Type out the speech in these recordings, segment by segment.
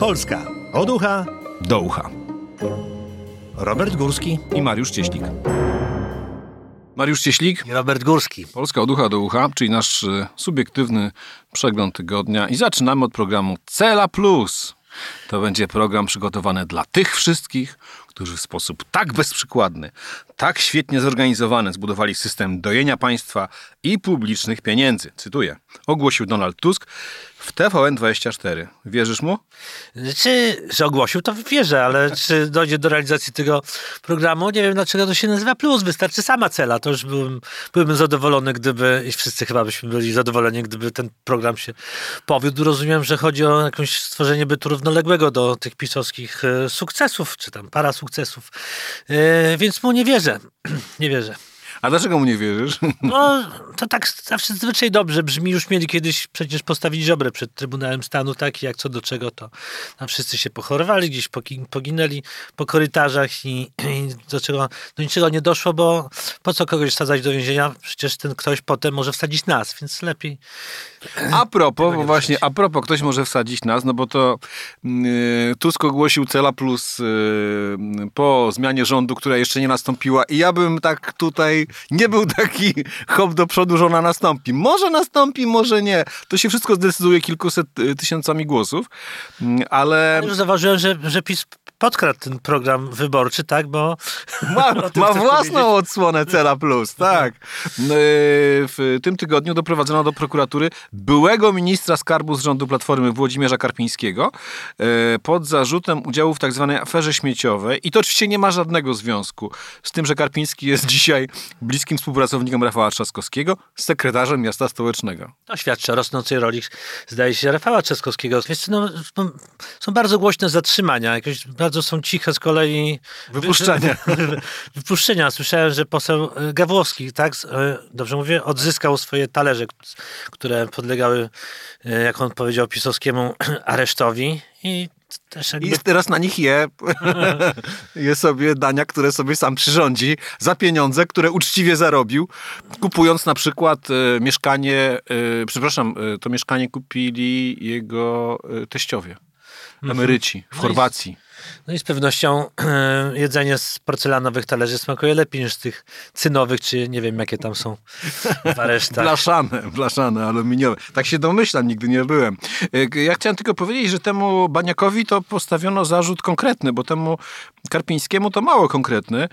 Polska od ucha do ucha. Robert Górski i Mariusz Cieślik. Mariusz Cieślik i Robert Górski. Polska od ucha do ucha, czyli nasz y, subiektywny przegląd tygodnia. I zaczynamy od programu Cela Plus. To będzie program przygotowany dla tych wszystkich, którzy w sposób tak bezprzykładny, tak świetnie zorganizowany zbudowali system dojenia państwa i publicznych pieniędzy. Cytuję. Ogłosił Donald Tusk w TVN24. Wierzysz mu? Czy, że ogłosił, to wierzę, ale czy dojdzie do realizacji tego programu? Nie wiem, dlaczego to się nazywa plus. Wystarczy sama cela. To już byłbym, byłbym zadowolony, gdyby, i wszyscy chyba byśmy byli zadowoleni, gdyby ten program się powiódł. Rozumiem, że chodzi o jakieś stworzenie bytu równoległego do tych pisowskich e, sukcesów, czy tam para sukcesów. E, więc mu nie wierzę. nie wierzę. A dlaczego mu nie wierzysz? No, to tak zawsze zazwyczaj dobrze brzmi. Już mieli kiedyś przecież postawić żobrę przed Trybunałem Stanu, tak jak co do czego, to tam wszyscy się pochorowali, gdzieś poginęli po korytarzach i, i do, czego, do niczego nie doszło, bo po co kogoś wsadzać do więzienia? Przecież ten ktoś potem może wsadzić nas, więc lepiej. A propos, bo właśnie, a propos, ktoś może wsadzić nas, no bo to yy, Tusk ogłosił Cela Plus yy, po zmianie rządu, która jeszcze nie nastąpiła i ja bym tak tutaj nie był taki hop do przodu, że ona nastąpi. Może nastąpi, może nie. To się wszystko zdecyduje kilkuset y, tysiącami głosów, mm, ale... Już zauważyłem, że, że PiS podkradł ten program wyborczy, tak, bo... Ma, ma własną odsłonę Cela Plus, tak. No, y, w tym tygodniu doprowadzono do prokuratury byłego ministra skarbu z rządu Platformy Włodzimierza Karpińskiego y, pod zarzutem udziału w tak zwanej aferze śmieciowej i to oczywiście nie ma żadnego związku z tym, że Karpiński jest dzisiaj bliskim współpracownikiem Rafała Trzaskowskiego, sekretarzem miasta stołecznego. To świadczy o rosnącej roli, zdaje się, Rafała Trzaskowskiego. Wiesz, no, są bardzo głośne zatrzymania, jakoś bardzo są ciche z kolei wypuszczenia. wypuszczenia. Słyszałem, że poseł e, Gawłowski, tak, e, dobrze mówię, odzyskał swoje talerze, które podlegały, e, jak on powiedział, pisowskiemu aresztowi i jakby... I teraz na nich je, je sobie dania, które sobie sam przyrządzi za pieniądze, które uczciwie zarobił, kupując na przykład e, mieszkanie, e, przepraszam, e, to mieszkanie kupili jego teściowie, mhm. emeryci w no Chorwacji. No i z pewnością e, jedzenie z porcelanowych talerzy smakuje lepiej niż z tych cynowych, czy nie wiem jakie tam są w aresztach. blaszane, blaszane, aluminiowe. Tak się domyślam, nigdy nie byłem. E, ja chciałem tylko powiedzieć, że temu Baniakowi to postawiono zarzut konkretny, bo temu Karpińskiemu to mało konkretny,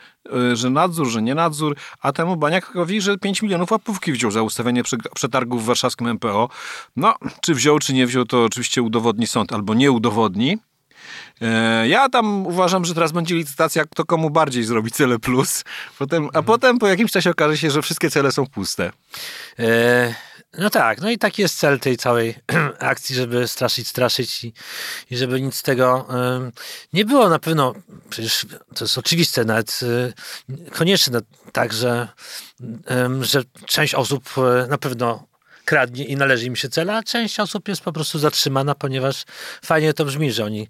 e, że nadzór, że nie nadzór, a temu Baniakowi, że 5 milionów łapówki wziął za ustawienie przetargów w warszawskim MPO. No, czy wziął, czy nie wziął, to oczywiście udowodni sąd albo nie udowodni. E, ja tam uważam, że teraz będzie licytacja, kto komu bardziej zrobi cele plus, potem, a mhm. potem po jakimś czasie okaże się, że wszystkie cele są puste. E, no tak, no i taki jest cel tej całej akcji, żeby straszyć, straszyć i, i żeby nic z tego nie było. Na pewno, przecież to jest oczywiste, nawet y, konieczne, tak, że, że część osób e, na pewno kradnie i należy im się cela, a część osób jest po prostu zatrzymana, ponieważ fajnie to brzmi, że oni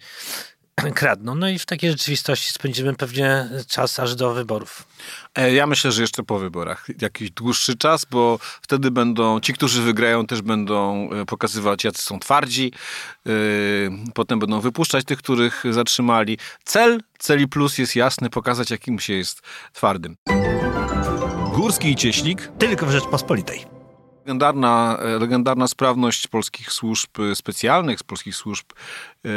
kradną. No i w takiej rzeczywistości spędzimy pewnie czas aż do wyborów. E, ja myślę, że jeszcze po wyborach jakiś dłuższy czas, bo wtedy będą, ci, którzy wygrają, też będą e, pokazywać, jacy są twardzi. E, potem będą wypuszczać tych, których zatrzymali. Cel, celi plus jest jasny, pokazać, jakim się jest twardym. Górski i Cieślik tylko w Rzeczpospolitej. Legendarna, e, legendarna sprawność polskich służb specjalnych, z polskich służb e,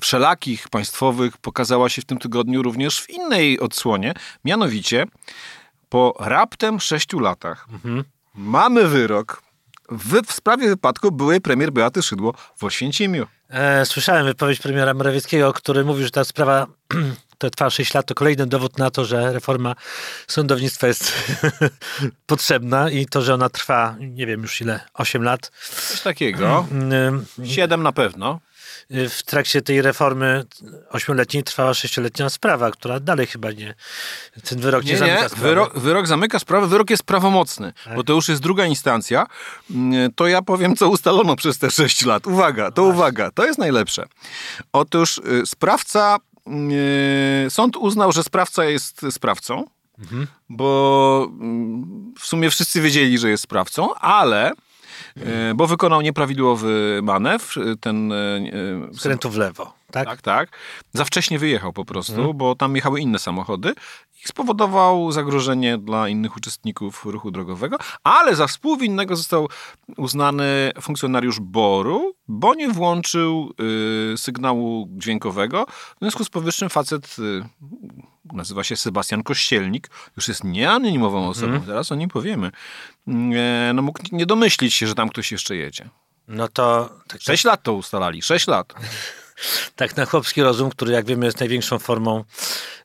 wszelakich, państwowych pokazała się w tym tygodniu również w innej odsłonie. Mianowicie po raptem sześciu latach mhm. mamy wyrok w, w, sprawie wypadku byłej premier Beaty Szydło w Oświęcimiu. E, słyszałem wypowiedź premiera Morawieckiego, który mówił, że ta sprawa to trwa 6 lat, to kolejny dowód na to, że reforma sądownictwa jest potrzebna i to, że ona trwa, nie wiem już ile, 8 lat. Coś takiego. 7 mm, na pewno. W trakcie tej reformy ośmioletniej trwała sześcioletnia sprawa, która dalej chyba nie, ten wyrok nie, nie zamyka nie. sprawy. Wyrok, wyrok zamyka sprawę, wyrok jest prawomocny, tak. bo to już jest druga instancja. Mm, to ja powiem, co ustalono przez te 6 lat. Uwaga, to no uwaga, to jest najlepsze. Otóż y, sprawca sąd uznał, że sprawca jest sprawcą, mhm. bo mm, w sumie wszyscy wiedzieli, że jest sprawcą, ale bo wykonał nieprawidłowy manewr, e, ten... e, e, Skrętu w lewo, tak? tak, tak. Za wcześnie wyjechał po prostu, bo tam jechały inne samochody i spowodował zagrożenie dla innych uczestników ruchu drogowego, ale za współwinnego został uznany funkcjonariusz BOR-u, bo nie włączył y, sygnału dźwiękowego. W związku z powyższym facet y, nazywa się Sebastian Kościelnik, już jest nieanonimową osobą, zaraz o nim powiemy. E, no mógł nie domyślić się, że tam ktoś jeszcze jedzie. No to tak, Sześć lat to ustalali, sześć lat. tak na chłopski rozum, który jak wiemy jest największą formą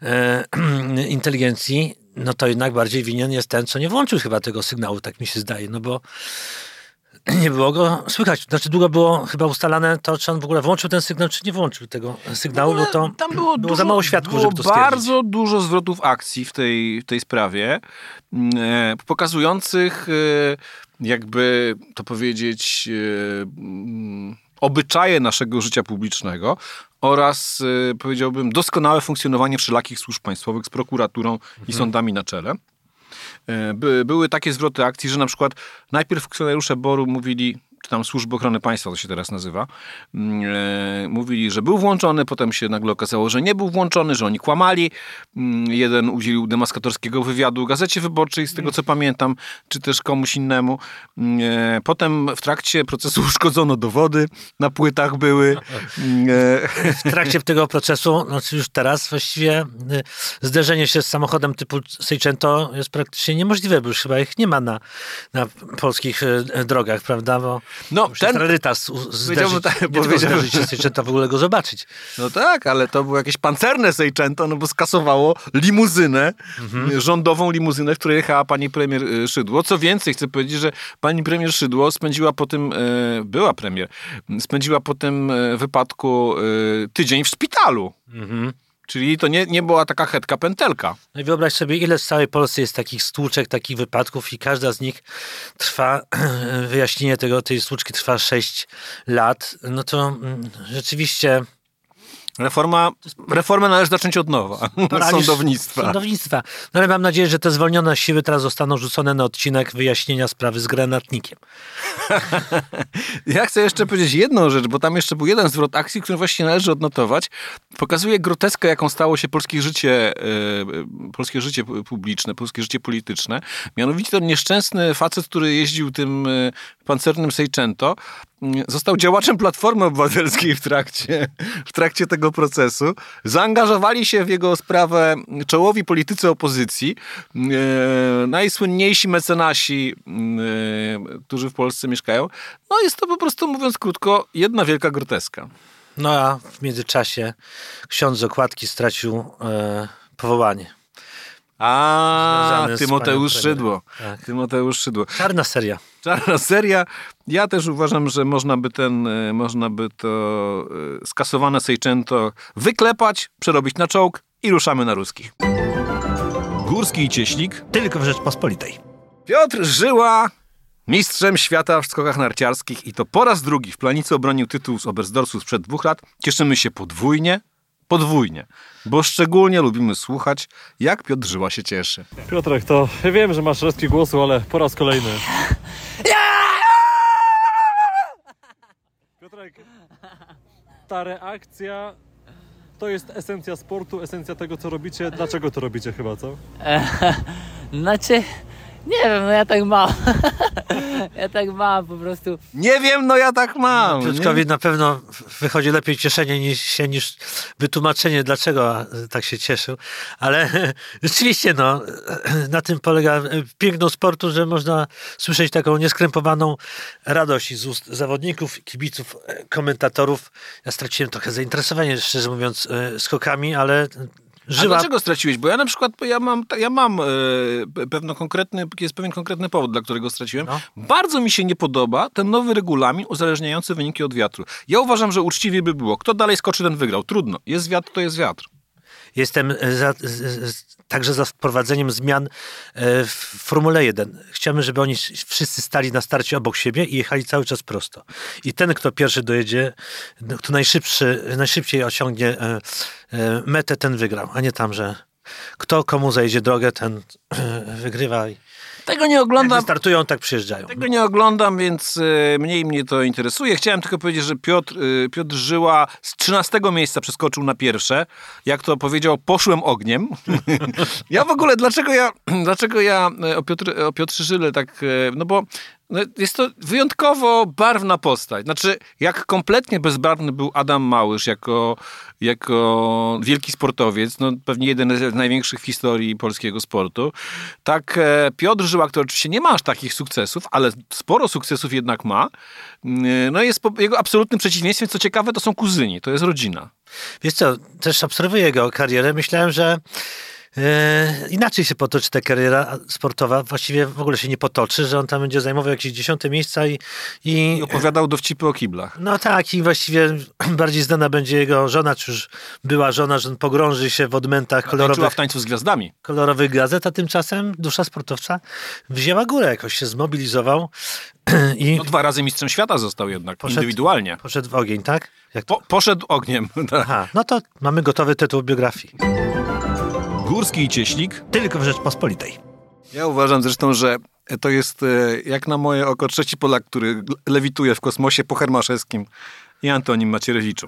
e, inteligencji, no to jednak bardziej winien jest ten, co nie włączył chyba tego sygnału, tak mi się zdaje, no bo nie było go słychać. Znaczy długo było chyba ustalane to, czy on w ogóle włączył ten sygnał, czy nie włączył tego sygnału, bo to tam było, było dużo, za mało świadków, było żeby to stwierdzić. bardzo dużo zwrotów akcji w tej, w tej sprawie, mm, e, pokazujących e, jakby to powiedzieć e, mm, obyczaje naszego życia publicznego oraz powiedziałbym doskonałe funkcjonowanie wszelakich służb państwowych z prokuraturą i sądami na czele. E, By, były takie zwroty akcji, że na przykład najpierw funkcjonariusze BOR-u mówili, czy tam Służby Ochrony Państwa to się teraz nazywa, mm, e, mówili, że był włączony, potem się nagle okazało, że nie był włączony, że oni kłamali. Mm, Jeden udzielił demaskatorskiego wywiadu Gazecie Wyborczej, z tego co pamiętam, czy też komuś innemu. Mm, e, Potem w trakcie procesu uszkodzono dowody, na płytach były. E, w trakcie tego procesu, znaczy już teraz właściwie y, zderzenie się z samochodem typu Seicento jest praktycznie niemożliwe, bo już chyba ich nie ma na, na polskich y, drogach, prawda? Bo No, już ten- rarytas zderzyć, tak, nie tylko powiedziałbym- zderzyć się Seicento, w ogóle go zobaczyć. No tak, ale to było jakieś pancerne Seicento, no bo skasowało limuzynę, rządową limuzynę, w której jechała pani premier y, Szydło. Co więcej, chcę powiedzieć, że pani premier Szydło spędziła po tym, y, była premier, spędziła po tym y, wypadku y, tydzień w szpitalu. Czyli to nie, nie była taka hetka pętelka. No i wyobraź sobie, ile w całej Polsce jest takich stłuczek, takich wypadków i każda z nich trwa, wyjaśnienie tego, tej stłuczki trwa 6 lat. No to mm, rzeczywiście... Reforma, reformę należy zacząć od nowa. paraliż Sądownictwa. Sądownictwa. No ale mam nadzieję, że te zwolnione siły teraz zostaną rzucone na odcinek wyjaśnienia sprawy z granatnikiem. Ja chcę jeszcze powiedzieć jedną rzecz, bo tam jeszcze był jeden zwrot akcji, który właśnie należy odnotować. Pokazuje groteskę, jaką stało się polskie życie, e, polskie życie publiczne, polskie życie polityczne. Mianowicie ten nieszczęsny facet, który jeździł tym e, pancernym Seicento, został działaczem Platformy Obywatelskiej w trakcie, w trakcie tego procesu. Zaangażowali się w jego sprawę czołowi politycy opozycji, e, najsłynniejsi mecenasi, e, którzy w Polsce mieszkają. No jest to po prostu, mówiąc krótko, jedna wielka groteska. No a w międzyczasie ksiądz z okładki stracił e, powołanie. A, Związany Tymoteusz Szydło. Tak. Tymoteusz Szydło. Czarna seria. Czarna seria. Ja też uważam, że można by ten, e, można by to e, skasowane Seicento wyklepać, przerobić na czołg i ruszamy na ruskich. Górski i Cieślik tylko w Rzeczpospolitej. Piotr Żyła, mistrzem świata w skokach narciarskich i to po raz drugi w planicy obronił tytuł z Oberstdorfu sprzed dwóch lat. Cieszymy się podwójnie, podwójnie, bo szczególnie lubimy słuchać, jak Piotr Żyła się cieszy. Piotrek, to ja wiem, że masz resztki głosu, ale po raz kolejny. Piotrek, ta reakcja to jest esencja sportu, esencja tego, co robicie. Dlaczego to robicie chyba, co? Znaczy, nie wiem, no ja tak mam. ja tak mam po prostu. Nie wiem, no ja tak mam. Piotrkowi na pewno wychodzi lepiej cieszenie niż, się, niż wytłumaczenie, dlaczego tak się cieszył. Ale rzeczywiście, no, na tym polega piękno sportu, że można słyszeć taką nieskrępowaną radość z ust zawodników, kibiców, komentatorów. Ja straciłem trochę zainteresowanie, szczerze mówiąc, e, skokami, ale A dlaczego straciłeś? Bo ja na przykład, ja mam, ja mam e, pewno konkretny, jest pewien konkretny powód, dla którego straciłem. No. Bardzo mi się nie podoba ten nowy regulamin uzależniający wyniki od wiatru. Ja uważam, że uczciwie by było. Kto dalej skoczy, ten wygrał. Trudno. Jest wiatr, to jest wiatr. Jestem za, z, z, także za wprowadzeniem zmian e, w Formule 1. Chciałbym, żeby oni wszyscy stali na starcie obok siebie i jechali cały czas prosto. I ten, kto pierwszy dojedzie, no, kto najszybszy, najszybciej osiągnie e, e, metę, ten wygrał, a nie tam, że kto komu zajdzie drogę, ten wygrywa. Tego nie Jak oglądam. wystartują, tak przyjeżdżają. Tego nie oglądam, więc e, mniej mnie to interesuje. Chciałem tylko powiedzieć, że Piotr, e, Piotr Żyła z 13 miejsca przeskoczył na pierwsze. Jak to powiedział, poszłem ogniem. ja w ogóle, dlaczego ja, dlaczego ja e, o, Piotr, o Piotrze Żyle tak, no bo no, jest to wyjątkowo barwna postać. Znaczy, jak kompletnie bezbarwny był Adam Małysz jako, jako wielki sportowiec, no pewnie jeden z największych w historii polskiego sportu, tak e, Piotr Żyła, który oczywiście nie ma aż takich sukcesów, ale sporo sukcesów jednak ma, mm, no jest jego absolutnym przeciwieństwem. Co ciekawe, to są kuzyni, to jest rodzina. Wiesz co, też obserwuję jego karierę. Myślałem, że inaczej się potoczy ta kariera sportowa. Właściwie w ogóle się nie potoczy, że on tam będzie zajmował jakieś dziesiąte miejsca i, i I opowiadał dowcipy o kiblach. no tak, i właściwie bardziej znana będzie jego żona, czy już była żona, że on pogrąży się w odmętach kolorowych, w tańcu z gwiazdami. kolorowych gazet, a tymczasem dusza sportowca wzięła górę, jakoś się zmobilizował i No, dwa razy mistrzem świata został jednak, Poszedł- indywidualnie. poszedł w ogień, tak? Po, poszedł ogniem. tak. Aha, no to mamy gotowy tytuł biografii. Górski i Cieślik Tylko w Rzeczpospolitej. Ja uważam zresztą, że to jest e, jak na moje oko trzeci Polak, który lewituje w kosmosie po Hermaszewskim i Antonim Macierewiczu.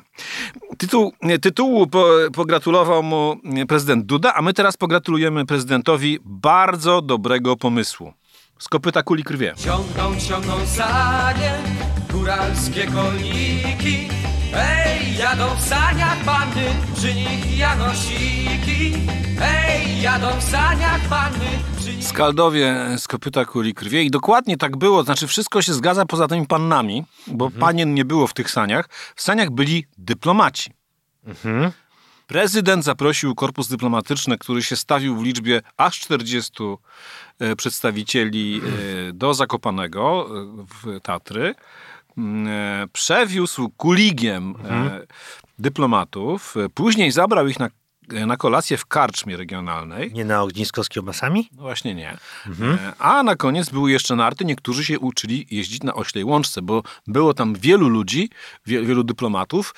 Tytuł, tytułu po, pogratulował mu prezydent Duda, a my teraz pogratulujemy prezydentowi bardzo dobrego pomysłu. Z kopyta kuli krwie. Ciągną, ciągną sanie, góralskie koliki. Ej, jadą w saniach panny, przy nich janosiki. Ej, jadą w saniach panny, nich... Skaldowie z kopyta kuli krwie i dokładnie tak było, znaczy wszystko się zgadza poza tymi pannami, bo panien nie było w tych saniach. W saniach byli dyplomaci. Prezydent zaprosił korpus dyplomatyczny, który się stawił w liczbie aż 40 e, przedstawicieli e, do Zakopanego e, w Tatry. Mm, e, Przewiózł kuligiem e, dyplomatów, e, później zabrał ich na, na kolację w karczmie regionalnej. Nie na ognisko z kiełbasami? No właśnie nie. E, A na koniec były jeszcze narty. Niektórzy się uczyli jeździć na oślej łączce, bo było tam wielu ludzi, wie, wielu dyplomatów,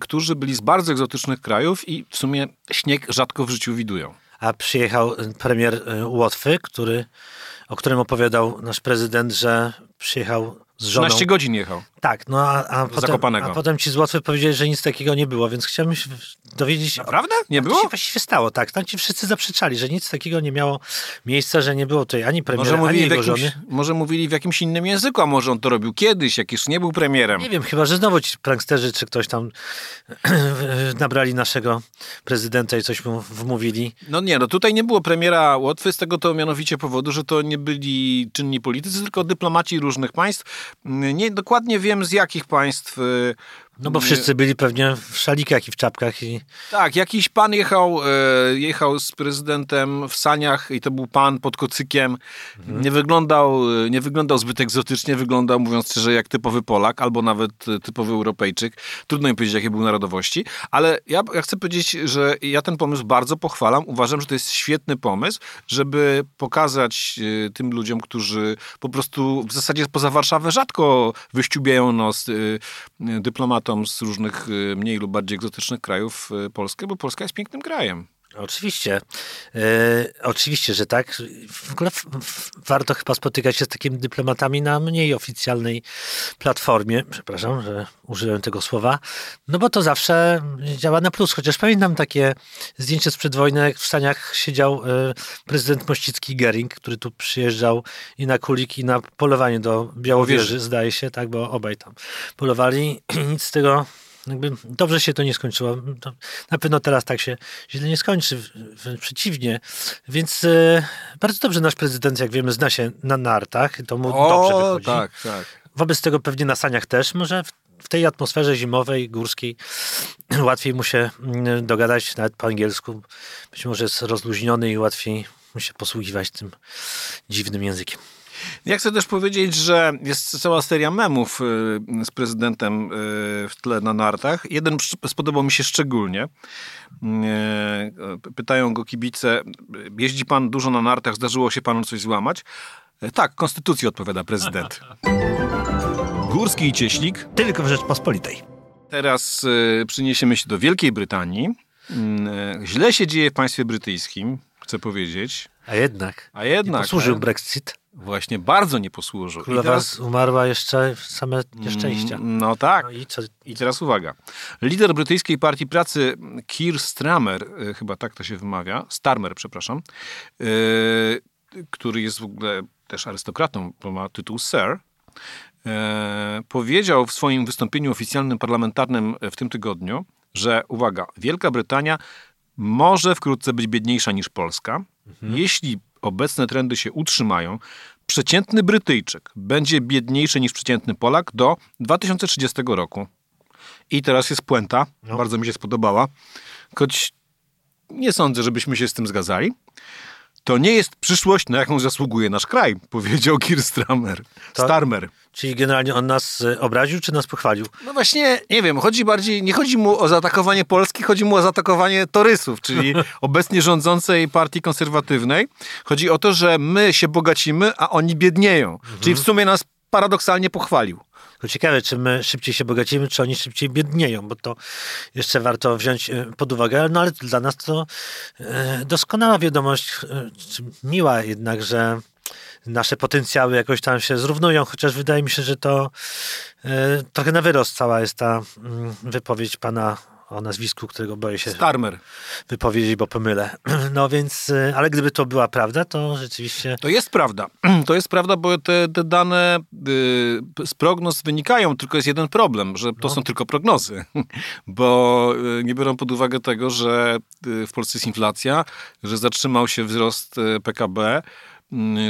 którzy byli z bardzo egzotycznych krajów i w sumie śnieg rzadko w życiu widują. A przyjechał premier Łotwy, który, o którym opowiadał nasz prezydent, że przyjechał z żoną. 13 godzin jechał. Tak, no a, a, potem, a potem ci z Łotwy powiedzieli, że nic takiego nie było, więc chciałem się dowiedzieć... Naprawdę? Nie Co było? się właściwie stało, tak. Tam ci wszyscy zaprzeczali, że nic takiego nie miało miejsca, że nie było tutaj ani premiera, Może ani mówili, jego jakimś, żony. może mówili w jakimś innym języku, a może on to robił kiedyś, jak jeszcze nie był premierem. Nie wiem, chyba, że znowu ci pranksterzy czy ktoś tam nabrali naszego prezydenta i coś mu wmówili. No nie, no tutaj nie było premiera Łotwy z tego to mianowicie powodu, że to nie byli czynni politycy, tylko dyplomaci różnych państw. Nie dokładnie wiem z jakich państw. No bo wszyscy byli pewnie w szalikach i w czapkach i Tak, jakiś pan jechał, e, jechał z prezydentem w saniach i to był pan pod kocykiem. Nie, wyglądał, e, nie wyglądał zbyt egzotycznie, wyglądał, mówiąc szczerze, jak typowy Polak albo nawet e, typowy Europejczyk. Trudno mi powiedzieć, jakie był narodowości, ale ja, ja chcę powiedzieć, że ja ten pomysł bardzo pochwalam. Uważam, że to jest świetny pomysł, żeby pokazać tym ludziom, którzy po prostu w zasadzie poza Warszawę rzadko wyściubiają nos e, z różnych e, mniej lub bardziej egzotycznych krajów e, Polskę, bo Polska jest pięknym krajem. Oczywiście. E, oczywiście, że tak. W ogóle w, w, warto chyba spotykać się z takimi dyplomatami na mniej oficjalnej platformie. Przepraszam, że użyłem tego słowa. No bo to zawsze działa na plus. Chociaż pamiętam takie zdjęcie sprzed wojny, jak w Staniach siedział e, prezydent Mościcki Gering, który tu przyjeżdżał i na kulik, i na polowanie do Białowieży, zdaje się, tak, bo obaj tam polowali i nic z tego jakby dobrze się to nie skończyło. Na pewno teraz tak się źle nie skończy, wręcz przeciwnie. Więc e, bardzo dobrze nasz prezydent, jak wiemy, zna się na nartach. To mu dobrze wychodzi. tak, tak. Wobec tego pewnie na saniach też. Może w, w tej atmosferze zimowej, górskiej łatwiej mu się mm, dogadać nawet po angielsku. Być może jest rozluźniony i łatwiej mu się posługiwać tym dziwnym językiem. Ja chcę też powiedzieć, że jest cała seria memów y, z prezydentem y, w tle na nartach. Jeden spodobał mi się szczególnie. Y, Pytają go kibice, jeździ pan dużo na nartach, zdarzyło się panu coś złamać? Y, Tak, konstytucji odpowiada prezydent. Górski i Cieślik Tylko w Rzeczpospolitej. Teraz przyniesiemy się do Wielkiej Brytanii. Źle się dzieje w państwie brytyjskim, chcę powiedzieć. A jednak. A jednak. nie posłużył tak? Brexit. Właśnie bardzo nie posłużył. I Królowa teraz, umarła jeszcze w same nieszczęścia. Mm, No tak. No i co? I teraz uwaga. Lider brytyjskiej partii pracy Keir Starmer, e, chyba tak to się wymawia, Starmer, przepraszam, e, który jest w ogóle też arystokratą, bo ma tytuł Sir, e, powiedział w swoim wystąpieniu oficjalnym parlamentarnym w tym tygodniu, że uwaga, Wielka Brytania może wkrótce być biedniejsza niż Polska. Jeśli obecne trendy się utrzymają, przeciętny Brytyjczyk będzie biedniejszy niż przeciętny Polak do 2030 roku. I teraz jest puenta, bardzo mi się spodobała, choć nie sądzę, żebyśmy się z tym zgadzali. To nie jest przyszłość, na jaką zasługuje nasz kraj, powiedział Keir Starmer. To- Starmer. Czyli generalnie on nas y, obraził, czy nas pochwalił? No właśnie, nie wiem, chodzi bardziej, nie chodzi mu o zaatakowanie Polski, chodzi mu o zaatakowanie torysów, czyli obecnie rządzącej partii konserwatywnej. Chodzi o to, że my się bogacimy, a oni biednieją. Czyli w sumie nas paradoksalnie pochwalił. Tylko ciekawe, czy my szybciej się bogacimy, czy oni szybciej biednieją, bo to jeszcze warto wziąć y, pod uwagę. No ale dla nas to y, doskonała wiadomość, czy miła jednak, że nasze potencjały jakoś tam się zrównują, chociaż wydaje mi się, że to trochę na wyrost cała jest ta mm, wypowiedź pana o nazwisku, którego boję się Starmer. wypowiedzieć, bo pomylę. No więc, y, ale gdyby to była prawda, to rzeczywiście To jest prawda. To jest prawda, bo te, te dane y, z prognoz wynikają, tylko jest jeden problem, że to są tylko prognozy, bo y, nie biorą pod uwagę tego, że y, w Polsce jest inflacja, że zatrzymał się wzrost PKB,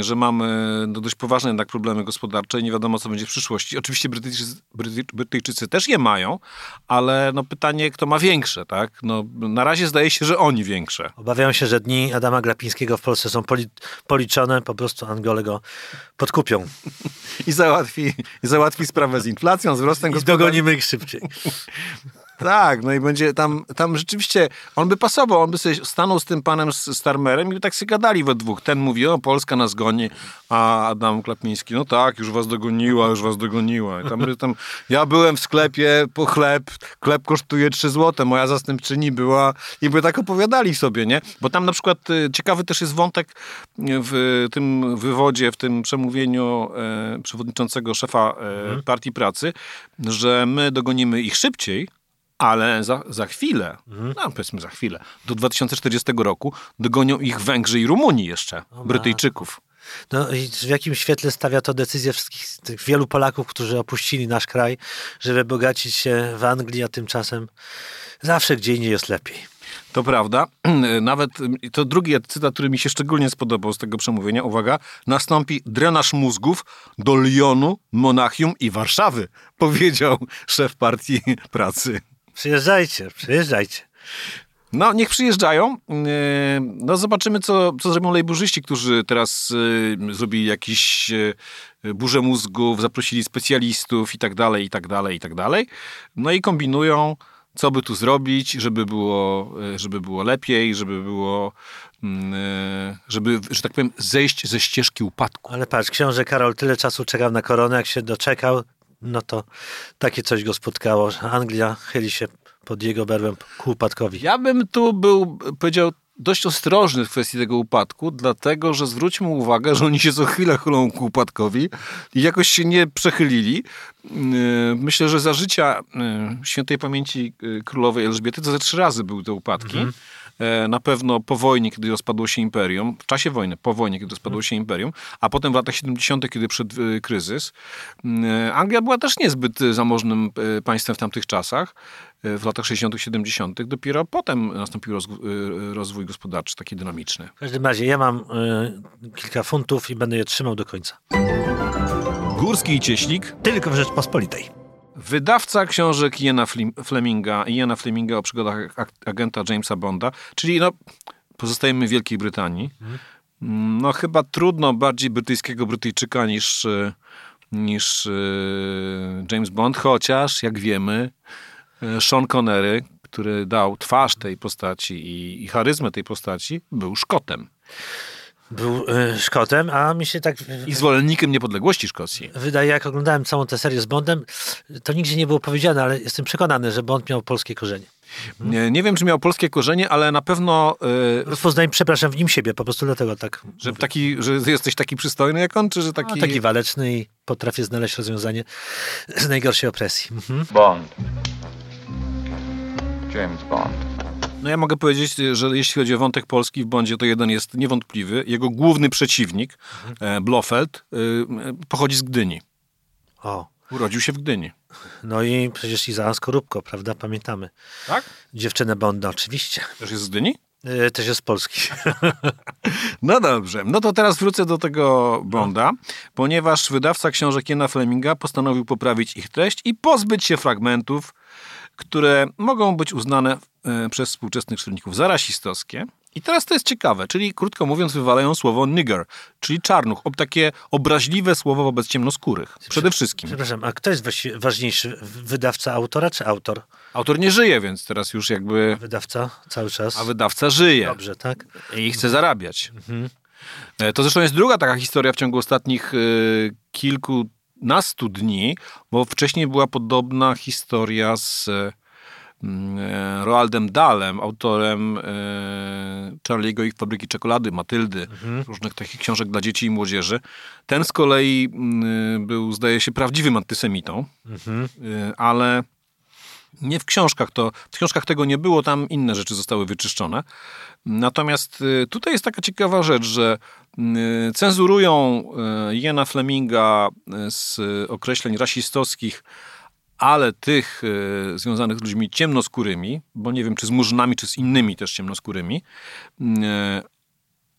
że mamy no, dość poważne jednak problemy gospodarcze i nie wiadomo, co będzie w przyszłości. Oczywiście Brytyjczycy, Bryty, Brytyjczycy też je mają, ale no, pytanie, kto ma większe, tak? No, na razie zdaje się, że oni większe. obawiam się, że dni Adama Glapińskiego w Polsce są poli- policzone, po prostu Angole go podkupią I załatwi, i załatwi sprawę z inflacją, z wzrostem i gospodarczym. dogonimy ich szybciej. Tak, no i będzie tam, tam rzeczywiście, on by pasował, on by sobie stanął z tym panem z Starmerem i by tak się gadali we dwóch. Ten mówi, o Polska nas goni, a Adam Klapiński, no tak, już was dogoniła, już was dogoniła. I tam, tam, ja byłem w sklepie po chleb, chleb kosztuje 3 złote, moja zastępczyni była i by tak opowiadali sobie, nie? Bo tam na przykład y, ciekawy też jest wątek w tym wywodzie, w tym przemówieniu e, przewodniczącego szefa e, Partii Pracy, że my dogonimy ich szybciej, ale za, za chwilę, no powiedzmy za chwilę, do 2040 roku dogonią ich Węgrzy i Rumuni jeszcze, Brytyjczyków. No i w jakim świetle stawia to decyzję wszystkich tych wielu Polaków, którzy opuścili nasz kraj, żeby bogacić się w Anglii, a tymczasem zawsze gdzie indziej jest lepiej. To prawda. Nawet to drugi cytat, który mi się szczególnie spodobał z tego przemówienia. Uwaga, nastąpi drenaż mózgów do Lyonu, Monachium i Warszawy, powiedział szef partii pracy. Przyjeżdżajcie, przyjeżdżajcie. No, niech przyjeżdżają. Yy, No, zobaczymy, co, co zrobią lejburzyści, którzy teraz yy, zrobili jakieś yy, burze mózgów, zaprosili specjalistów i tak dalej, i tak dalej, i tak dalej. No i kombinują, co by tu zrobić, żeby było, żeby było lepiej, żeby było, żeby, że tak powiem, zejść ze ścieżki upadku. Ale patrz, książę Karol tyle czasu czekał na koronę, jak się doczekał, no to takie coś go spotkało, Anglia chyli się pod jego berłem ku upadkowi. Ja bym tu był, powiedział, dość ostrożny w kwestii tego upadku, dlatego że zwróćmy uwagę, że oni się co chwilę chylą ku upadkowi i jakoś się nie przechylili. Yy, Myślę, że za życia yy, świętej pamięci yy, królowej Elżbiety to ze trzy razy były te upadki. E, Na pewno po wojnie, kiedy rozpadło się imperium, w czasie wojny, po wojnie, kiedy rozpadło się imperium, a potem w latach 70., kiedy przyszedł e, kryzys. E, Anglia była też niezbyt e, zamożnym e, państwem w tamtych czasach, e, w latach 60., 70. Dopiero potem nastąpił rozwój, e, gospodarczy, taki dynamiczny. W każdym razie ja mam y, kilka funtów i będę je trzymał do końca. Górski i Cieślik tylko w Rzeczpospolitej. Wydawca książek Iana Fleminga, Iana Fleminga o przygodach agenta Jamesa Bonda, czyli no, pozostajemy w Wielkiej Brytanii. Mm, No chyba trudno bardziej brytyjskiego Brytyjczyka niż, niż e, James Bond, chociaż jak wiemy e, Sean Connery, który dał twarz tej postaci i, i charyzmę tej postaci, był Szkotem. Był y, Szkotem, a mi się tak I zwolennikiem niepodległości Szkocji. wydaje, jak oglądałem całą tę serię z Bondem, to nigdzie nie było powiedziane, ale jestem przekonany, że Bond miał polskie korzenie. Nie, nie wiem, czy miał polskie korzenie, ale na pewno, y, Rozpoznaję, przepraszam, w nim siebie, po prostu dlatego tak. że, taki, że jesteś taki przystojny jak on, czy że taki... Taki, taki waleczny i potrafię znaleźć rozwiązanie z najgorszej opresji. Mhm. Bond. James Bond. No ja mogę powiedzieć, że jeśli chodzi o wątek polski w Bondzie, to jeden jest niewątpliwy. Jego główny przeciwnik, e, Blofeld, y, pochodzi z Gdyni. O, Urodził się w Gdyni. no i przecież Iza Skorupko, prawda? Pamiętamy. Tak? Dziewczynę Bonda, oczywiście. Też jest z Gdyni? Y, Też jest z Polski. No dobrze, no to teraz wrócę do tego Bonda, ponieważ wydawca książek Jena Fleminga postanowił poprawić ich treść i pozbyć się fragmentów, które mogą być uznane e, przez współczesnych czytelników za rasistowskie. I teraz to jest ciekawe, czyli krótko mówiąc, wywalają słowo nigger, czyli czarnuch, ob takie obraźliwe słowo wobec ciemnoskórych. Przede wszystkim. Przepraszam, a kto jest ważniejszy, wydawca autora czy autor? Autor nie żyje, więc teraz już jakby. Wydawca cały czas. A wydawca żyje. Dobrze, tak. I chce zarabiać. Mhm. E, to zresztą jest druga taka historia w ciągu ostatnich y, kilku 15 dni, bo wcześniej była podobna historia z mm, e, Roaldem Dalem, autorem e, Charlie'ego i Fabryki Czekolady, Matyldy, mhm. różnych takich książek dla dzieci i młodzieży. Ten z kolei mm, e, był, zdaje się, prawdziwym antysemitą, mhm. ale nie w książkach, to w książkach tego nie było, tam inne rzeczy zostały wyczyszczone. Natomiast y, tutaj jest taka ciekawa rzecz, że y, cenzurują Jena Fleminga y, z określeń rasistowskich, ale tych związanych z ludźmi ciemnoskórymi, bo nie wiem, czy z murzynami, czy z innymi też ciemnoskórymi,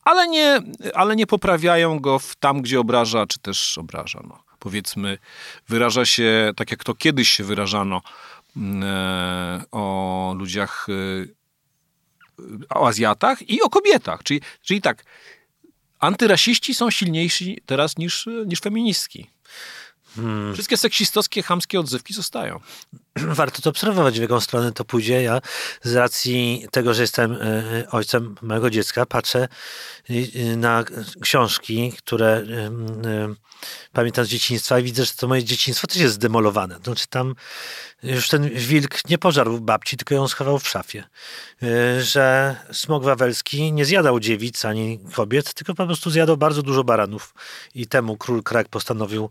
ale nie, ale nie poprawiają go w tam, gdzie obraża, czy też obraża. No. Powiedzmy, wyraża się tak, jak to kiedyś się wyrażano o ludziach, e, o Azjatach i o kobietach. Czyli, czyli tak, antyrasiści są silniejsi teraz niż, niż feministki. Wszystkie seksistowskie, chamskie odzywki zostają. Warto to obserwować, w jaką stronę to pójdzie. Ja z racji tego, że jestem e, ojcem małego dziecka, patrzę e, na książki, które e, e, pamiętam z dzieciństwa i widzę, że to moje dzieciństwo też jest zdemolowane. Znaczy tam już ten wilk nie pożarł babci, tylko ją schował w szafie. E, Że smok wawelski nie zjadał dziewic ani kobiet, tylko po prostu zjadał bardzo dużo baranów. I temu król Krak postanowił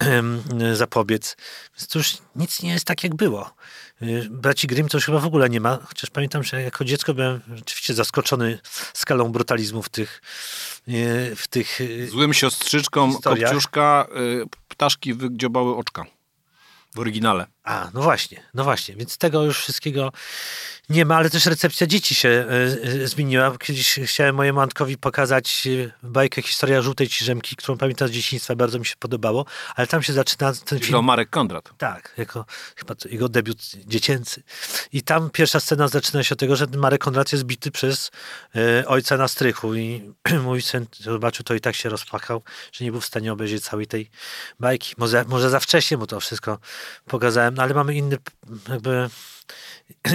mm, zapobiec. Więc to już nic nie jest tak, jak było. Y, Braci Grimm to już chyba w ogóle nie ma, chociaż pamiętam, że jako dziecko byłem rzeczywiście zaskoczony skalą brutalizmu w tych, y, w tych y, Złym siostrzyczkom Historiach. Kopciuszka ptaszki wygdziobały oczka. W oryginale. A, no właśnie, no właśnie, więc tego już wszystkiego nie ma, ale też recepcja dzieci się y, y, zmieniła. Kiedyś chciałem mojemu Antkowi pokazać y, bajkę Historia żółtej ciżemki, którą pamiętam z dzieciństwa, bardzo mi się podobało, ale tam się zaczyna ten film. Marek Kondrat. Tak, jako chyba jego debiut dziecięcy. I tam pierwsza scena zaczyna się od tego, że Marek Konrad jest bity przez e, ojca na strychu i mój syn zobaczył to i tak się rozpłakał, że nie był w stanie obejrzeć całej tej bajki. Może, może za wcześnie mu to wszystko pokazałem, no ale mamy inny jakby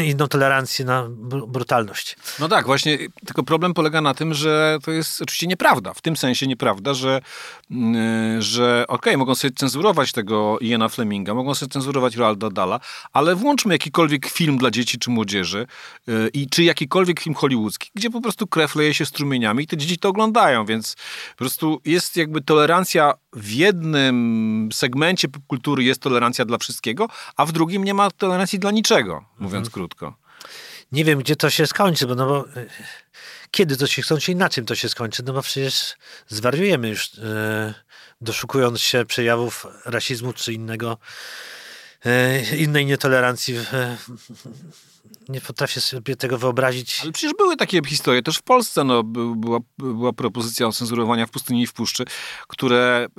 inną tolerancję na br- brutalność. No tak, właśnie, tylko problem polega na tym, że to jest oczywiście nieprawda. W tym sensie nieprawda, że, mm, że okej, mogą sobie cenzurować tego Iana Fleminga, mogą sobie cenzurować Roalda Dala, ale włączmy jakikolwiek film dla dzieci czy młodzieży yy, i czy jakikolwiek film hollywoodzki, gdzie po prostu krew leje się strumieniami i te dzieci to oglądają, więc po prostu jest jakby tolerancja w jednym segmencie popkultury jest tolerancja dla wszystkiego, a w drugim nie ma tolerancji dla niczego, mówiąc krótko. Nie wiem, gdzie to się skończy, bo no bo e, kiedy to się skończy i na czym to się skończy, no bo przecież zwariujemy już, e, doszukując się przejawów rasizmu czy innego, innej nietolerancji. E, nie potrafię sobie tego wyobrazić. Ale przecież były takie historie, też w Polsce no, by- była, była propozycja ocenzurowania w pustyni i w puszczy, które y,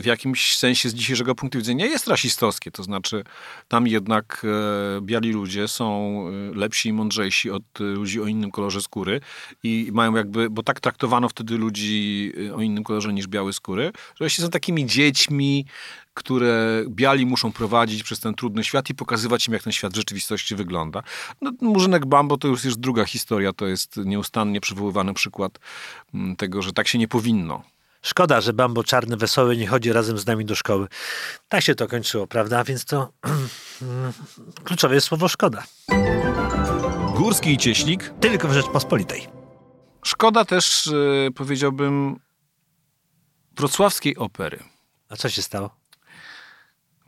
w jakimś sensie z dzisiejszego punktu widzenia jest rasistowskie. To znaczy tam jednak e, biali ludzie są e, lepsi i mądrzejsi od e, ludzi o innym kolorze skóry i mają jakby, bo tak traktowano wtedy ludzi e, o innym kolorze niż białe skóry, że właśnie są takimi dziećmi, które biali muszą prowadzić przez ten trudny świat i pokazywać im, jak ten świat w rzeczywistości wygląda. No, Murzynek Bambo to już jest druga historia, to jest nieustannie przywoływany przykład mm, tego, że tak się nie powinno. Szkoda, że Bambo czarny, wesoły nie chodzi razem z nami do szkoły. Tak się to kończyło, prawda? Więc to kluczowe jest słowo szkoda. Górski i Cieślik tylko w Rzeczpospolitej. Szkoda też, e, powiedziałbym, wrocławskiej opery. A co się stało?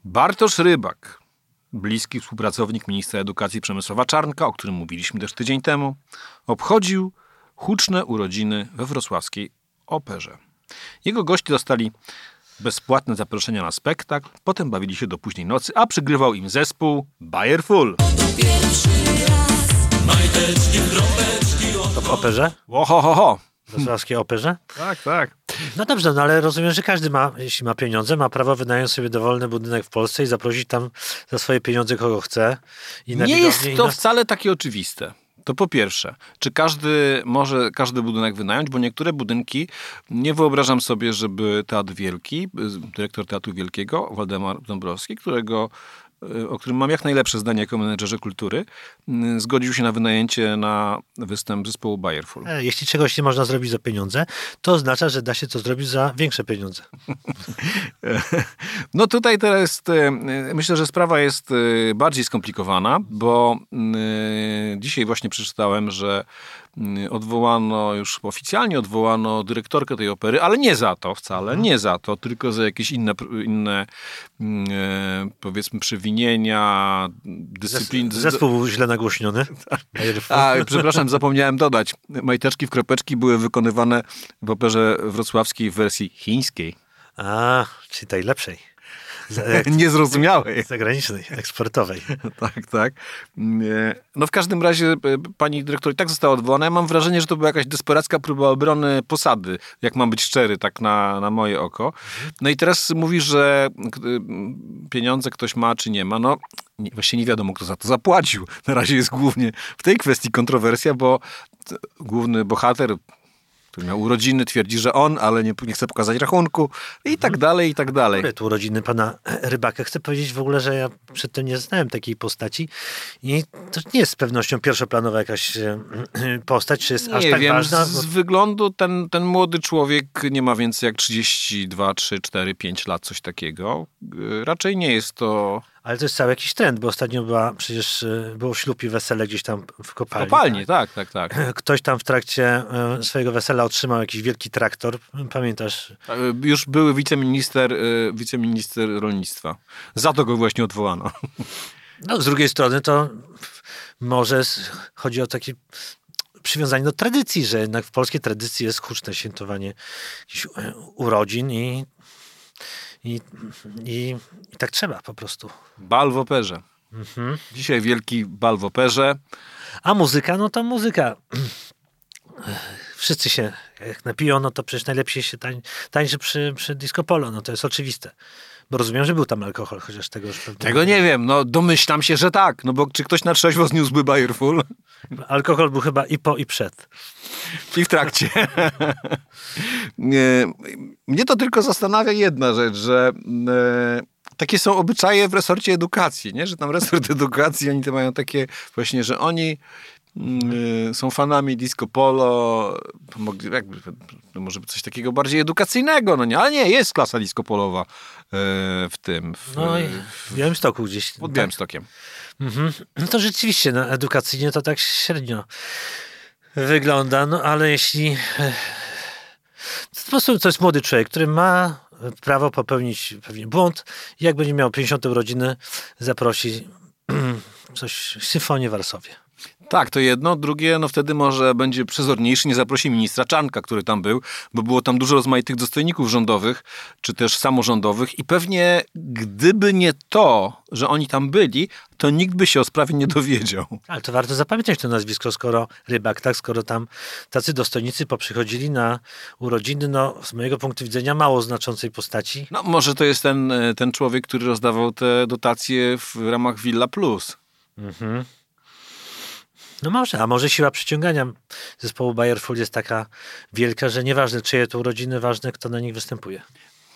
Bartosz Rybak, bliski współpracownik ministra edukacji Przemysława Czarnka, o którym mówiliśmy też tydzień temu, obchodził huczne urodziny we wrocławskiej operze. Jego goście dostali bezpłatne zaproszenia na spektakl, potem bawili się do późnej nocy, a przygrywał im zespół Bayer Full. To w operze? Ohohoho! W wrocławskiej operze? Tak, tak. No dobrze, no ale rozumiem, że każdy ma, jeśli ma pieniądze, ma prawo wynająć sobie dowolny budynek w Polsce i zaprosić tam za swoje pieniądze kogo chce. Nie jest to na- wcale takie oczywiste. To po pierwsze, czy każdy może każdy budynek wynająć, bo niektóre budynki, nie wyobrażam sobie, żeby Teatr Wielki, dyrektor Teatru Wielkiego, Waldemar Dąbrowski, którego, o którym mam jak najlepsze zdanie jako menedżerze kultury, y, zgodził się na wynajęcie na występ zespołu Bayerful. E, Jeśli czegoś nie można zrobić za pieniądze, to oznacza, że da się to zrobić za większe pieniądze. No tutaj teraz e, myślę, że sprawa jest e, bardziej skomplikowana, bo e, dzisiaj właśnie przeczytałem, że mm, odwołano, już oficjalnie odwołano dyrektorkę tej opery, ale nie za to wcale, nie za to, tylko za jakieś inne, inne mm, e, powiedzmy przewinienia, dyscyplin. Zespół był źle nagłośniony. A, przepraszam, zapomniałem dodać. Majteczki w kropeczki były wykonywane w operze wrocławskiej w wersji chińskiej. A, czyli tej lepszej. Niezrozumiałej. Zagranicznej, eksportowej. Tak, tak. No w każdym razie e, pani dyrektor i tak została odwołana. Ja mam wrażenie, że to była jakaś desperacka próba obrony posady, jak mam być szczery, tak na, na moje oko. No i teraz mówisz, że y, pieniądze ktoś ma, czy nie ma. No nie, właśnie nie wiadomo, kto za to zapłacił. Na razie jest głównie w tej kwestii kontrowersja, bo główny bohater który miał urodziny, twierdzi, że on, ale nie, nie chce pokazać rachunku i tak dalej, i tak dalej. Które tu urodziny pana Rybaka? Chcę powiedzieć w ogóle, że ja przedtem nie znałem takiej postaci i to nie jest z pewnością pierwszoplanowa jakaś e, postać, czy jest aż nie tak wiem, ważna. z, wyglądu ten, ten młody człowiek nie ma więcej jak 32, 3, 4, 5 lat, coś takiego. Y, Raczej nie jest to Ale to jest cały jakiś trend, bo ostatnio była przecież e, było ślub i wesele gdzieś tam w kopalni. kopalnie, tak, tak, tak. Ktoś tam w trakcie e, swojego wesela otrzymał jakiś wielki traktor. Pamiętasz? Y, Już były wiceminister, y, wiceminister rolnictwa. Za to go właśnie odwołano. No, z drugiej strony to może chodzi o takie przywiązanie do tradycji, że jednak w polskiej tradycji jest huczne świętowanie jakichś urodzin i, i, i, i tak trzeba po prostu. Bal w operze. Dzisiaj wielki bal w operze. A muzyka, no to muzyka. Wszyscy się jak napiją, no to przecież najlepiej się tań, tańczy przy, przy disco polo, no to jest oczywiste. Bo rozumiem, że był tam alkohol, chociaż tego już pewnie... Tego nie wiem, no domyślam się, że tak. No bo czy ktoś na trzeźwo zniósłby Bayer Full? Alkohol był chyba i po, i przed. I w trakcie. Nie, Mnie to tylko zastanawia jedna rzecz, że e, takie są obyczaje w resorcie edukacji, nie? że tam resort edukacji, oni to mają takie właśnie, że oni mm, e, są fanami disco polo, mogli- jakby, może coś takiego bardziej edukacyjnego, no nie, ale nie, jest klasa disco polowa w tym, w, No i w, Białymstoku gdzieś. pod Białymstokiem. Mhm. No to rzeczywiście, no, edukacyjnie to tak średnio wygląda, no ale jeśli... e, To po prostu to jest młody człowiek, który ma prawo popełnić pewnie błąd. Jak będzie miał 50 urodziny, zaprosi coś, symfonię w Warszawie. Tak, to jedno. Drugie, no wtedy może będzie przezorniejszy, nie zaprosi ministra Czanka, który tam był, bo było tam dużo rozmaitych dostojników rządowych, czy też samorządowych i pewnie gdyby nie to, że oni tam byli, to nikt by się o sprawie nie dowiedział. Ale to warto zapamiętać to nazwisko, skoro rybak, tak? Skoro tam tacy dostojnicy poprzychodzili na urodziny, no z mojego punktu widzenia mało znaczącej postaci. No może to jest ten, ten człowiek, który rozdawał te dotacje w ramach Villa Plus. No może, a może siła przyciągania zespołu Bayerful jest taka wielka, że nieważne czyje to urodziny, ważne kto na nich występuje.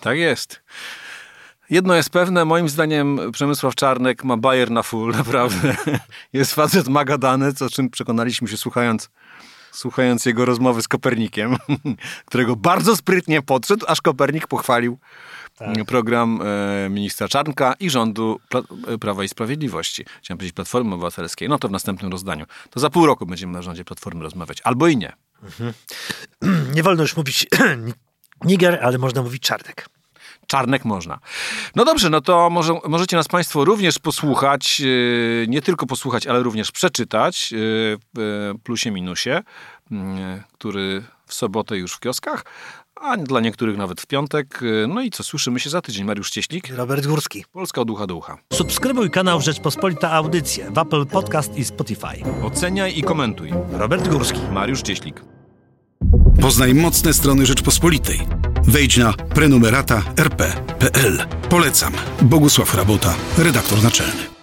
Tak jest. Jedno jest pewne, moim zdaniem Przemysław Czarnek ma bajer na full, naprawdę. Jest facet magadany, co czym przekonaliśmy się słuchając, słuchając jego rozmowy z Kopernikiem, którego bardzo sprytnie podszedł, aż Kopernik pochwalił program e, ministra Czarnka i rządu Pla- e, Prawa i Sprawiedliwości. Chciałem powiedzieć Platformy Obywatelskiej. No to w następnym rozdaniu. To za pół roku będziemy na rządzie Platformy rozmawiać. Albo i nie. Nie wolno już mówić Niger, ale można mówić Czarnek. Czarnek można. No dobrze, no to może, możecie nas Państwo również posłuchać, yy, nie tylko posłuchać, ale również przeczytać yy, w plusie minusie, yy, który w sobotę już w kioskach, a dla niektórych nawet w piątek. Yy, No i co, słyszymy się za tydzień. Mariusz Cieślik, Robert Górski. Polska od ucha do ucha. Subskrybuj kanał Rzeczpospolita Audycje w Apple Podcast i Spotify. Oceniaj i komentuj. Robert Górski. Mariusz Cieślik. Poznaj mocne strony Rzeczpospolitej. Wejdź na prenumerata rp.pl. Polecam. Bogusław Rabota, redaktor naczelny.